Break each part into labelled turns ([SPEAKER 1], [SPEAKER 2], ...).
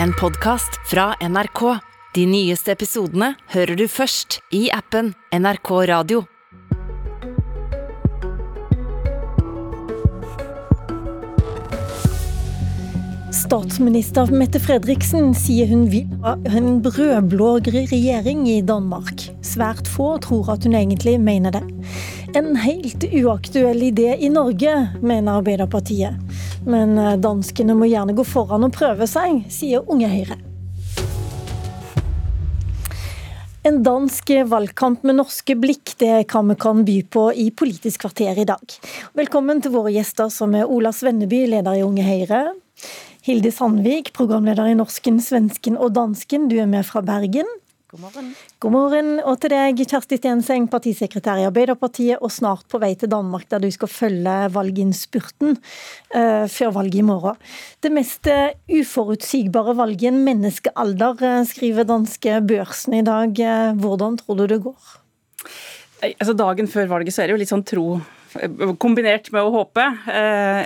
[SPEAKER 1] en podkast fra NRK. De nyeste episodene hører du først i appen NRK Radio.
[SPEAKER 2] Statsminister Mette Fredriksen sier hun vil ha en rød-blå regjering i Danmark. Svært få tror at hun egentlig mener det. En helt uaktuell idé i Norge, mener Arbeiderpartiet. Men eh, danskene må gjerne gå foran og prøve seg, sier Unge Høyre. En dansk valgkamp med norske blikk, det er hva vi kan by på i Politisk kvarter i dag. Velkommen til våre gjester, som er Ola Svenneby, leder i Unge Høyre. Hilde Sandvik, programleder i Norsken, Svensken og Dansken, du er med fra Bergen.
[SPEAKER 3] God morgen.
[SPEAKER 2] God morgen, og til deg, Kjersti Stenseng, partisekretær i Arbeiderpartiet, og snart på vei til Danmark, der du skal følge valginnspurten uh, før valget i morgen. Det mest uh, uforutsigbare valget i en menneskealder, uh, skriver danske Børsen i dag. hvordan tror du det går?
[SPEAKER 3] Altså, dagen før valget så er det jo litt sånn tro kombinert med å håpe.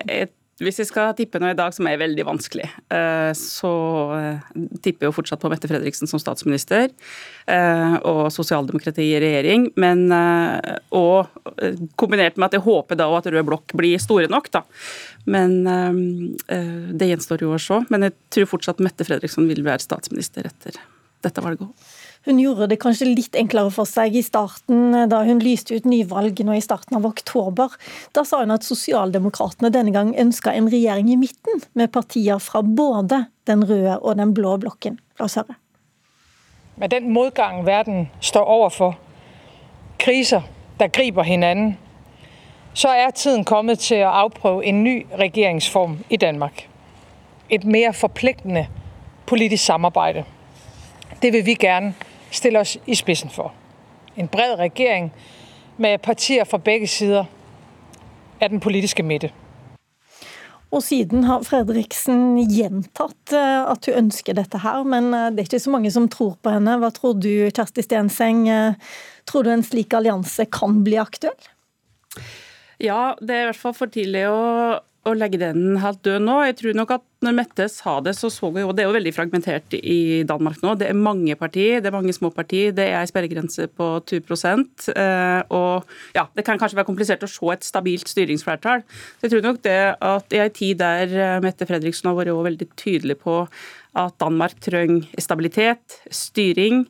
[SPEAKER 3] Et hvis jeg skal tippe noe i dag som er veldig vanskelig, eh, så eh, tipper jo fortsatt på Mette Fredriksen som statsminister eh, og sosialdemokrati i regjering. Men, og kombinert med at jeg håper da at rød blokk blir store nok, da. Men det gjenstår jo å se. Men jeg tror fortsatt Mette Fredriksen vil være statsminister etter dette valget.
[SPEAKER 2] Hun gjorde det kanskje litt enklere for seg i starten, eh, da hun lyste ut nyvalg nå i starten av oktober. Da sa hun at Sosialdemokratene denne gang ønska en regjering i midten, med partier fra både den røde og den blå blokken. La oss høre.
[SPEAKER 4] Med den motgangen verden står overfor, kriser der griper hinanden, så er tiden kommet til å avprøve en ny regjeringsform i Danmark. Et mer forpliktende politisk samarbeid. Det vil vi gerne stille oss i spidsen for. En bred regering med partier fra begge sider af den politiske midte.
[SPEAKER 2] Og siden har Fredriksen gjentatt eh, at hun ønsker dette her, men eh, det er ikke så mange som tror på henne. Hva tror du, Kjersti Stenseng? Eh, tror du en slik allianse kan bli aktuell?
[SPEAKER 3] Ja, det er i hvert fall for tidlig å å legge den helt død nå. Jeg tror nok at når Mette sa det, så så vi jo Det er jo veldig fragmentert i Danmark nå. Det er mange partier, det er mange små partier. Det er en sperregrense på 20 eh, Og ja, det kan kanskje være komplisert å se et stabilt styringsflertall. Så jeg tror nok det at i ei tid der eh, Mette Fredriksen har vært veldig tydelig på at Danmark trenger stabilitet, styring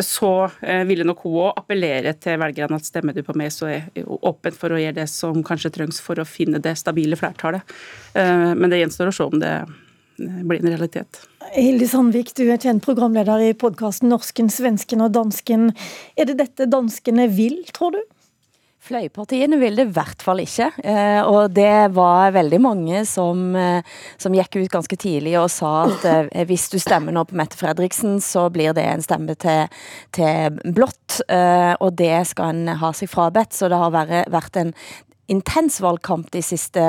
[SPEAKER 3] så eh, ville nok hun òg appellere til velgerne at stemmer du på meg, så er jeg åpen for å gjøre det som kanskje trengs for å finne det stabile flertallet. Eh, men det gjenstår å se om det blir en realitet.
[SPEAKER 2] Hilde Sandvik, du er kjent programleder i podkasten Norsken, svensken og dansken. Er det dette danskene vil, tror du?
[SPEAKER 5] Fløypartiene vil det i hvert fall ikke. Eh, og det var veldig mange som, eh, som, gikk ut ganske tidlig og sa at eh, hvis du stemmer nå på Mette Fredriksen, så blir det en stemme til, til blått. Og det skal en ha seg frabedt. Så det har vært en intens valgkamp de siste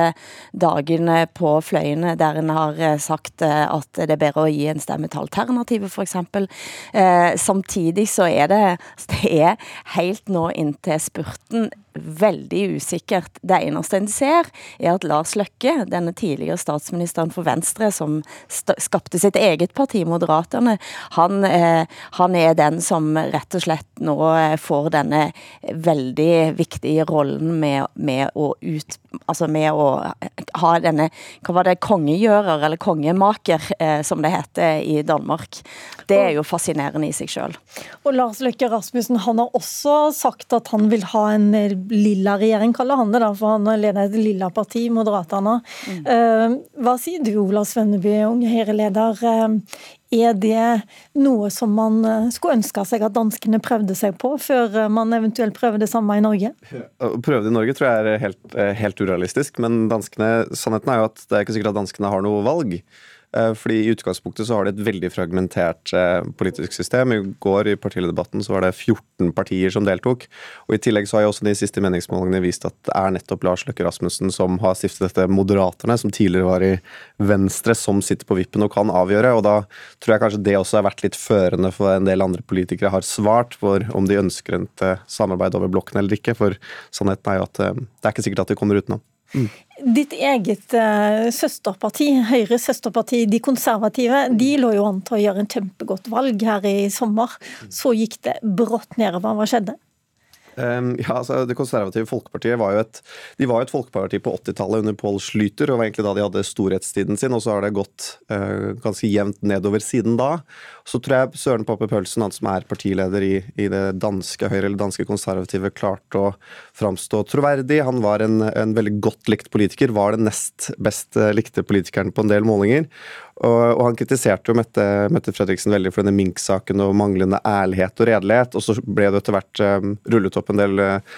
[SPEAKER 5] dagene på fløyene, der en har sagt at det er bedre å gi en stemme til Alternativet, f.eks. Eh, samtidig så er det, det er helt nå inntil spurten veldig usikkert. Det eneste en ser, er at Lars Løkke, denne tidligere statsministeren for Venstre, som skapte sitt eget parti, Moderaterne, han, eh, han, er den som rett og slett nå eh, får denne veldig viktige rollen med, med å ut Altså med å ha denne Hva var det? Kongegjører, eller kongemaker, eh, som det heter i Danmark. Det er jo fascinerende i seg sjøl.
[SPEAKER 2] Og Lars Løkke Rasmussen han har også sagt at han vil ha en lilla regjering, kaller han det da, for han leder et lilla parti, Moderaterne. Mm. Uh, hva sier du, Ola Svenneby, unge Høyre-leder. Uh, er det noe som man eh, skulle ønske seg at danskene prøvde seg på, før man eventuelt prøver det samme i Norge?
[SPEAKER 6] Å prøve det i Norge tror jeg er helt, helt urealistisk, men danskene, sannheten er jo at det er ikke sikkert at danskene har noe valg. Eh, fordi I utgangspunktet så har de et veldig fragmentert eh, politisk system. I går i partilederdebatten så var det 14 partier som deltok. Og I tillegg så har jo også de siste meningsmålingene vist at det er nettopp Lars Løkke Rasmussen som har stiftet dette Moderaterne, som tidligere var i Venstre, som sitter på vippen og kan avgjøre. og Da tror jeg kanskje det også har vært litt førende for en del andre politikere har svart for om de ønsker et eh, samarbeid over blokken eller ikke. For sannheten er jo at det er ikke sikkert at de kommer utenom.
[SPEAKER 2] Ditt eget uh, søsterparti, Høyres søsterparti, De konservative, de lå jo an til å gjøre en kjempegodt valg her i sommer. Så gikk det brått nedover. Hva skjedde?
[SPEAKER 6] Um, ja, altså Det konservative folkepartiet var jo et de var jo et folkeparti på 80-tallet under Paul Schlüter, og var egentlig da de hadde storhetstiden sin. og Så har det gått uh, ganske jevnt nedover siden da. Så tror jeg Søren Pappe Pølsen, han som er partileder i, i det danske Høyre, eller danske konservative, klarte å framstå troverdig. Han var en, en veldig godt likt politiker, var den nest best likte politikeren på en del målinger. Og, og han kritiserte jo Mette, Mette, Fredriksen veldig for denne Mink-saken og manglende ærlighet og redelighet. Og så ble det etter hvert um, rullet opp en del uh,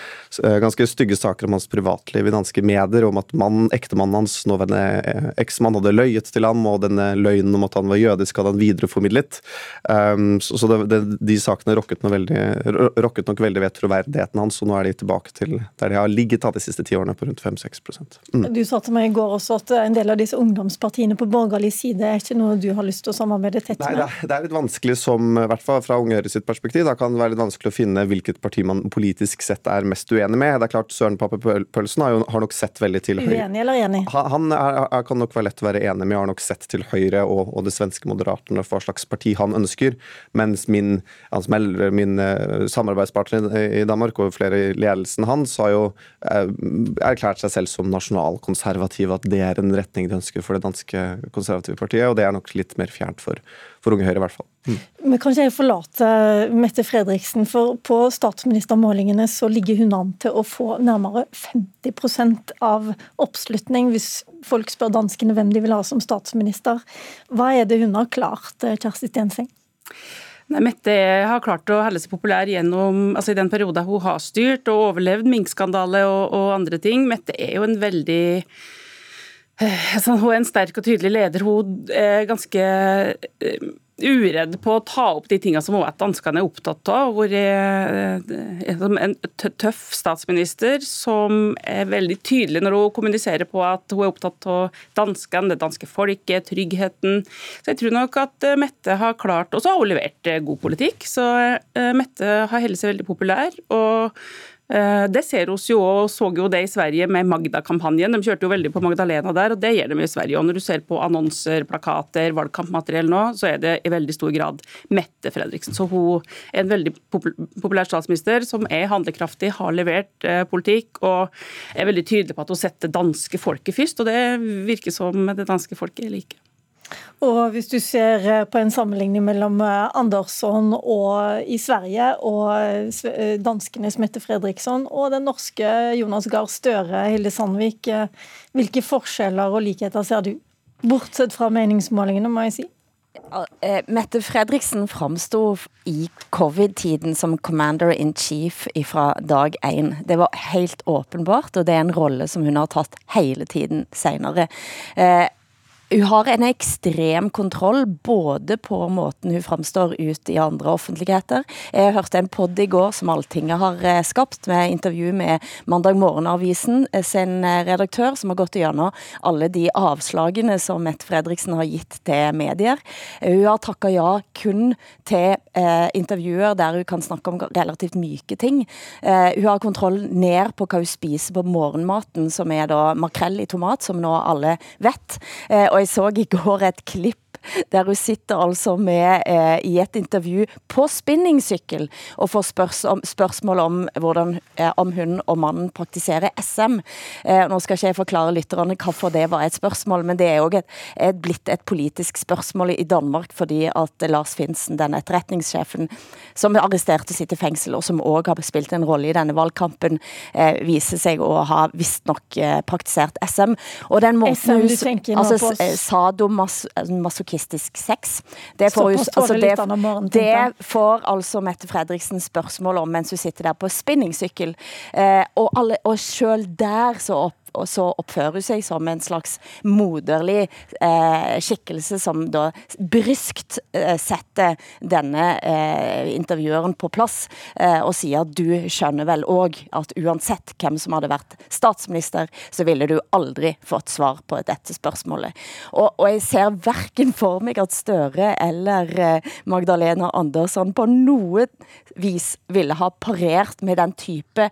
[SPEAKER 6] ganske stygge saker om hans privatliv i danske medier, om at mann, ektemannen hans, nåværende eksmann, hadde løyet til ham, og denne løgnen om at han var jødisk, hadde han videreformidlet. Um, så, så det, det, de sakene rokket, veldig, rokket, nok veldig ved troverdigheten hans, og nå er de tilbake til der de har ligget da, de siste ti årene, på rundt 5-6 mm.
[SPEAKER 2] Du sa til meg i går også at en del av disse ungdomspartiene på borgerlig side det er ikke noe du har lyst til å samarbeide tett med?
[SPEAKER 6] Nei, det er litt vanskelig som, i hvert fall fra Unge Høyre sitt perspektiv, da kan det være litt vanskelig å finne hvilket parti man politisk sett er mest uenig med. Det er klart Søren Pappe Pølsen har, jo, har nok sett veldig til Høyre.
[SPEAKER 2] Uenig eller enig?
[SPEAKER 6] Han er, er, kan nok være lett å være enig med, har nok sett til Høyre og, og det svenske Moderaterna hva slags parti han ønsker, mens min, altså min uh, samarbeidspartner i Danmark og flere i ledelsen hans har jo uh, erklært seg selv som nasjonalkonservative, at det er en retning de ønsker for det danske konservative partiet partiet, og det er nok litt mer fjernt for, for Unge Høyre, i hvert fall. Mm.
[SPEAKER 2] Men kan ikke jeg forlate Mette Fredriksen, for på statsministermålingene så ligger hun an til å få nærmere 50% av oppslutning, hvis folk spør danskene hvem de vil ha som statsminister. Hva er det hun har klart, Kjersti Stenseng?
[SPEAKER 3] Nei, Mette har klart å holde seg populær gjennom, altså i den perioden hun har styrt og overlevd minkskandale og, og andre ting. Mette er jo en veldig hun er en sterk og tydelig leder. Hun er ganske eh, uredd på å ta opp de tingene som også danskene er opptatt av. Hvor en tøff statsminister som er veldig tydelig når hun kommuniserer på at hun er opptatt av danskene, det danske folket, tryggheten. Så jeg tror nok at Mette har klart Og så har hun levert god politikk, så Mette har holdt seg veldig populær. og Eh, det ser oss jo, og så jo det i Sverige med Magda-kampanjen. De kjørte jo veldig på Magdalena der, og det gjør de i Sverige. Og når du ser på annonser, plakater, valgkampmateriell nå, så er det i veldig stor grad Mette Fredriksen. Så hun er en veldig populær statsminister som er handlekraftig, har levert eh, politikk og er veldig tydelig på at hun setter danske folket først. Og det virker som det danske folket liker.
[SPEAKER 2] Og hvis du ser eh, på en sammenligning mellom eh, Andersson og i Sverige og danskene Smette Mette Fredriksson og den norske Jonas Gahr Støre, Hilde Sandvik, hvilke forskjeller og likheter ser du? Bortsett fra meningsmålingene, må jeg si.
[SPEAKER 5] Mette Fredriksen framsto i covid-tiden som commander in chief fra dag én. Det var helt åpenbart, og det er en rolle som hun har tatt hele tiden senere. Hun har en ekstrem kontroll både på måten hun framstår ut i andre offentligheter. Jeg hørte en podd i går som Alltinget har eh, skapt, med intervju med Mandag Morgenavisen eh, sin eh, redaktør, som har gått gjennom alle de avslagene som Mette Fredriksen har gitt til medier. Hun har takka ja kun til eh, intervjuer der hun kan snakke om relativt myke ting. Eh, hun har kontroll ned på hva hun spiser på morgenmaten, som er da makrell i tomat, som nå alle vet. Eh, og jeg så i går et klipp der hun sitter altså med eh, i et intervju på spinningsykkel og får spørs om, spørsmål om hvordan eh, om hun og mannen praktiserer SM. Eh, nå skal ikke jeg forklare lytterne hvorfor det var et spørsmål, men det er et, blitt et politisk spørsmål i Danmark fordi at Lars Finsen, den etterretningssjefen som er arrestert og sitter i fengsel, og som også har spilt en rolle i denne valgkampen, eh, viser seg å ha visstnok eh, praktisert SM. Og den måten
[SPEAKER 2] SM, hun, altså,
[SPEAKER 5] sadomasochisme masochistisk sex. Det får, jo, altså det, det får altså Mette Fredriksen spørsmål om mens hun sitter der på spinningsykkel. Eh, og, alle, og selv der så opp så oppfører hun seg som en slags moderlig eh, skikkelse som da bryskt eh, setter denne eh, intervjueren på plass eh, og sier at du skjønner vel òg at uansett hvem som hadde vært statsminister, så ville du aldri fått svar på dette spørsmålet. Og, og jeg ser verken for meg at Støre eller eh, Magdalena Andersson på noe vis ville ha parert med den type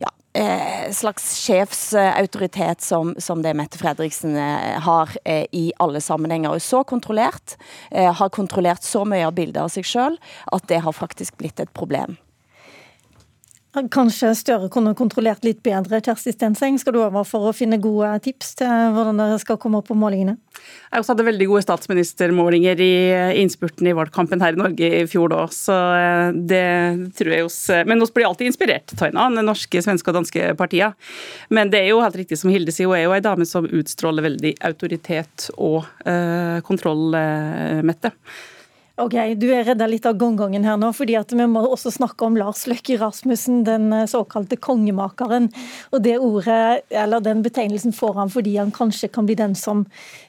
[SPEAKER 5] ja, eh, slags sjefsautoritet som, som det Mette Fredriksen eh, har eh, i alle sammenhenger. Og så kontrollert, eh, har kontrollert så mye av bildet av seg selv, at det har faktisk blitt et problem.
[SPEAKER 2] Kanskje Støre kunne kontrollert litt bedre. Kjersti Stenseng, skal du over for å finne gode tips til hvordan dere skal komme opp på målingene?
[SPEAKER 3] Jeg også hadde veldig gode statsministermålinger i innspurten i valgkampen her i Norge i fjor da, så eh, det tror jeg oss Men vi blir alltid inspirert av annen norske, svenske og danske partier. Men det er jo helt riktig som Hilde sier, hun er jo ei dame som utstråler veldig autoritet og uh, kontroll, uh, Mette.
[SPEAKER 2] Ok, Du er redda litt av gongongen her nå, fordi at vi må også snakke om Lars Løkke Rasmussen, den eh, såkalte kongemakeren. Og det ordet, eller Den betegnelsen får han fordi han kanskje kan bli den som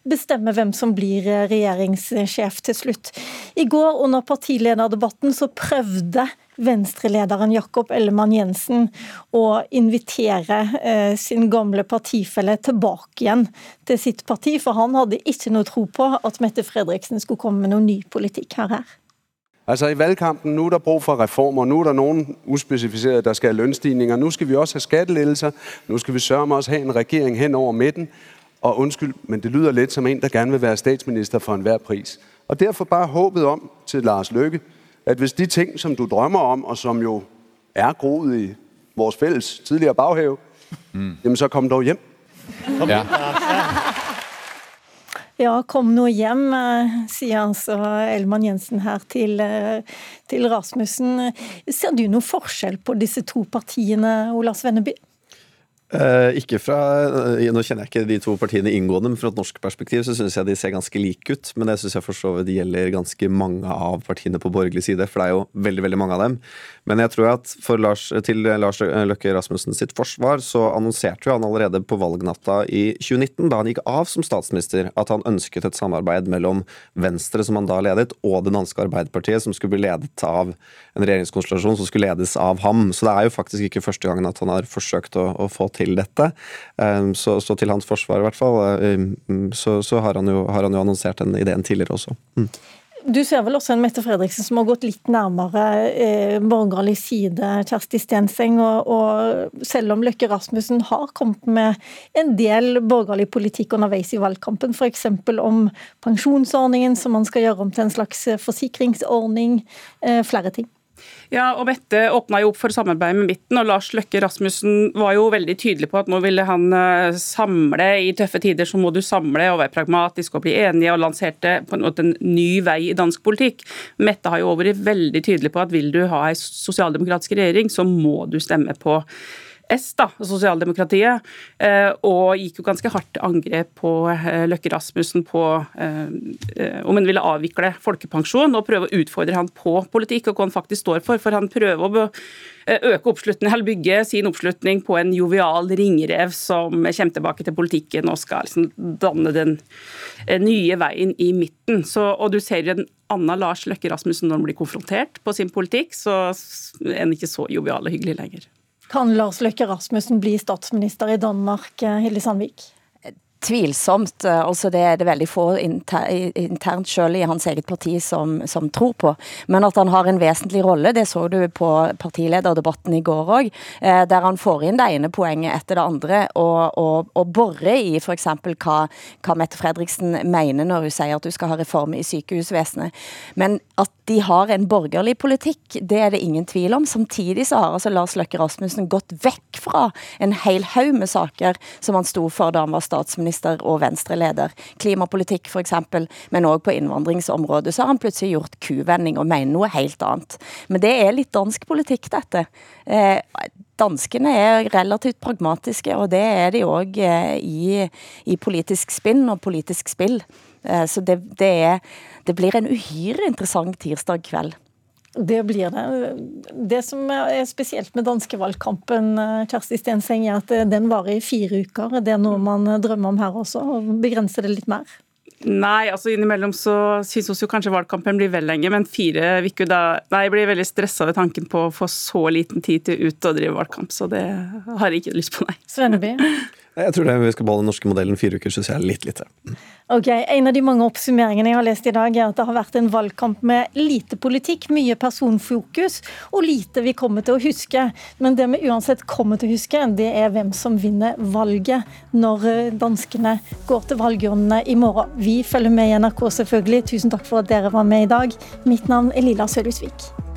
[SPEAKER 2] bestemmer hvem som blir eh, regjeringssjef til slutt. I går under partilederdebatten så prøvde venstrelederen Jakob Ellemann Jensen å invitere eh, sin gamle partifelle tilbake igjen til sitt parti, for han hadde ikke noe tro på at Mette Fredriksen skulle komme med noen ny politikk her. her.
[SPEAKER 7] Altså I valgkampen nu er der brug for reformer. Nu er der nogen uspecificerede, der skal have lønstigninger. Nu skal vi også have skattelettelser. Nu skal vi sørge med også have en regering hen over midten. Og undskyld, men det lyder lidt som en, der gerne vil være statsminister for enhver pris. Og derfor bare håbet om til Lars Løkke, at hvis de ting, som du drømmer om, og som jo er groet i vores fælles tidligere baghave, mm. jamen så kom dog hjem. Ja.
[SPEAKER 2] Ja, kom nå hjem, eh, sier altså Elman Jensen her til, eh, til Rasmussen. Ser du noe forskjell på disse to partiene, Ola Svenneby?
[SPEAKER 6] Uh, ikke fra, uh, Nå kjenner jeg ikke de to partiene inngående, men fra et norsk perspektiv så syns jeg de ser ganske like ut. Men det syns jeg for så vidt gjelder ganske mange av partiene på borgerlig side, for det er jo veldig veldig mange av dem. Men jeg tror at Lars, til Lars Løkke Rasmussen sitt forsvar, så annonserte jo han allerede på valgnatta i 2019, da han gikk av som statsminister, at han ønsket et samarbeid mellom Venstre, som han da ledet, og det danske Arbeiderpartiet, som skulle bli ledet av en regjeringskonstellasjon som skulle ledes av ham. Så det er jo faktisk ikke første gangen at han har forsøkt å, å få til til dette. Ehm, så, så til hans forsvar, i hvert fall, ehm, så, så har, han jo, har, han jo, annonsert den ideen tidligere også. Mm.
[SPEAKER 2] Du ser vel også en Mette Fredriksen som har gått litt nærmere eh, borgerlig side, Kjersti Stenseng. Og, og, selv om Løkke Rasmussen har kommet med en del borgerlig politikk underveis i valgkampen, f.eks. om pensjonsordningen som man skal gjøre om til en slags forsikringsordning, eh, flere ting.
[SPEAKER 3] Ja, og Mette åpna jo opp for samarbeid med midten, og Lars Løkke Rasmussen var jo veldig tydelig på at nå ville han eh, samle. I tøffe tider så må du samle og være pragmatisk og bli enige, og lanserte på en måte en ny vei i dansk politikk. Mette har jo vært veldig tydelig på at vil du ha en sosialdemokratisk regjering, så må du stemme på S, da, sosialdemokratiet, eh, og gikk jo ganske hardt angrep på eh, Løkke Rasmussen på eh, om han ville avvikle folkepensjon, og prøve å utfordre han på politikk og hva han faktisk står for. For han prøver å øke oppslutningen, eller bygge sin oppslutning på en jovial ringrev som kommer tilbake til politikken og skal liksom danne den nye veien i midten. Så, og du ser en annen Lars Løkke Rasmussen når han blir konfrontert på sin politikk, så er han ikke så jovial og hyggelig lenger.
[SPEAKER 2] Kan Lars Løkke Rasmussen bli statsminister i Danmark, eh, Hilde Sandvik?
[SPEAKER 5] tvilsomt. Altså det er det veldig få internt selv i hans eget parti som, som, tror på. Men at han har en vesentlig rolle, det så du på partilederdebatten i går òg, eh, der han får inn det ene poenget etter det andre, og, og, og borer i f.eks. Hva, hva Mette Fredriksen mener når hun sier at hun skal ha reform i sykehusvesenet. Men at de har en borgerlig politikk, det er det ingen tvil om. Samtidig så har altså Lars Løkke Rasmussen gått vekk fra en hel haug med saker som han sto for da han var statsminister og venstreleder. Klimapolitikk f.eks., men òg på innvandringsområdet. Så har han plutselig gjort kuvending og mener noe helt annet. Men det er litt dansk politikk, dette. Eh, danskene er relativt pragmatiske, og det er de òg eh, i, i, politisk spinn og politisk spill. Eh, så det, det, er, det blir en uhyre interessant tirsdag kveld.
[SPEAKER 2] Det blir det. Det som er spesielt med danskevalgkampen, Kjersti Stenseng, er at den varer i fire uker. Det er noe man drømmer om her også, og begrenser det litt mer?
[SPEAKER 3] Nei, altså innimellom så syns vi kanskje valgkampen blir vel lenge, men fire uker da Nei, jeg blir veldig stressa ved tanken på å få så liten tid til ut og drive valgkamp, så det har jeg ikke lyst på, nei.
[SPEAKER 2] Svenneby?
[SPEAKER 6] Jeg tror det, vi skal beholde den norske modellen fire uker, syns jeg er litt lite.
[SPEAKER 2] Ok, En av de mange oppsummeringene jeg har lest i dag, er at det har vært en valgkamp med lite politikk, mye personfokus og lite vi kommer til å huske. Men det vi uansett kommer til å huske, det er hvem som vinner valget når eh, danskene går til valgurnene i morgen. Vi følger med i NRK selvfølgelig. Tusen takk for at dere var med i dag. Mitt navn er Lilla Sølhusvik.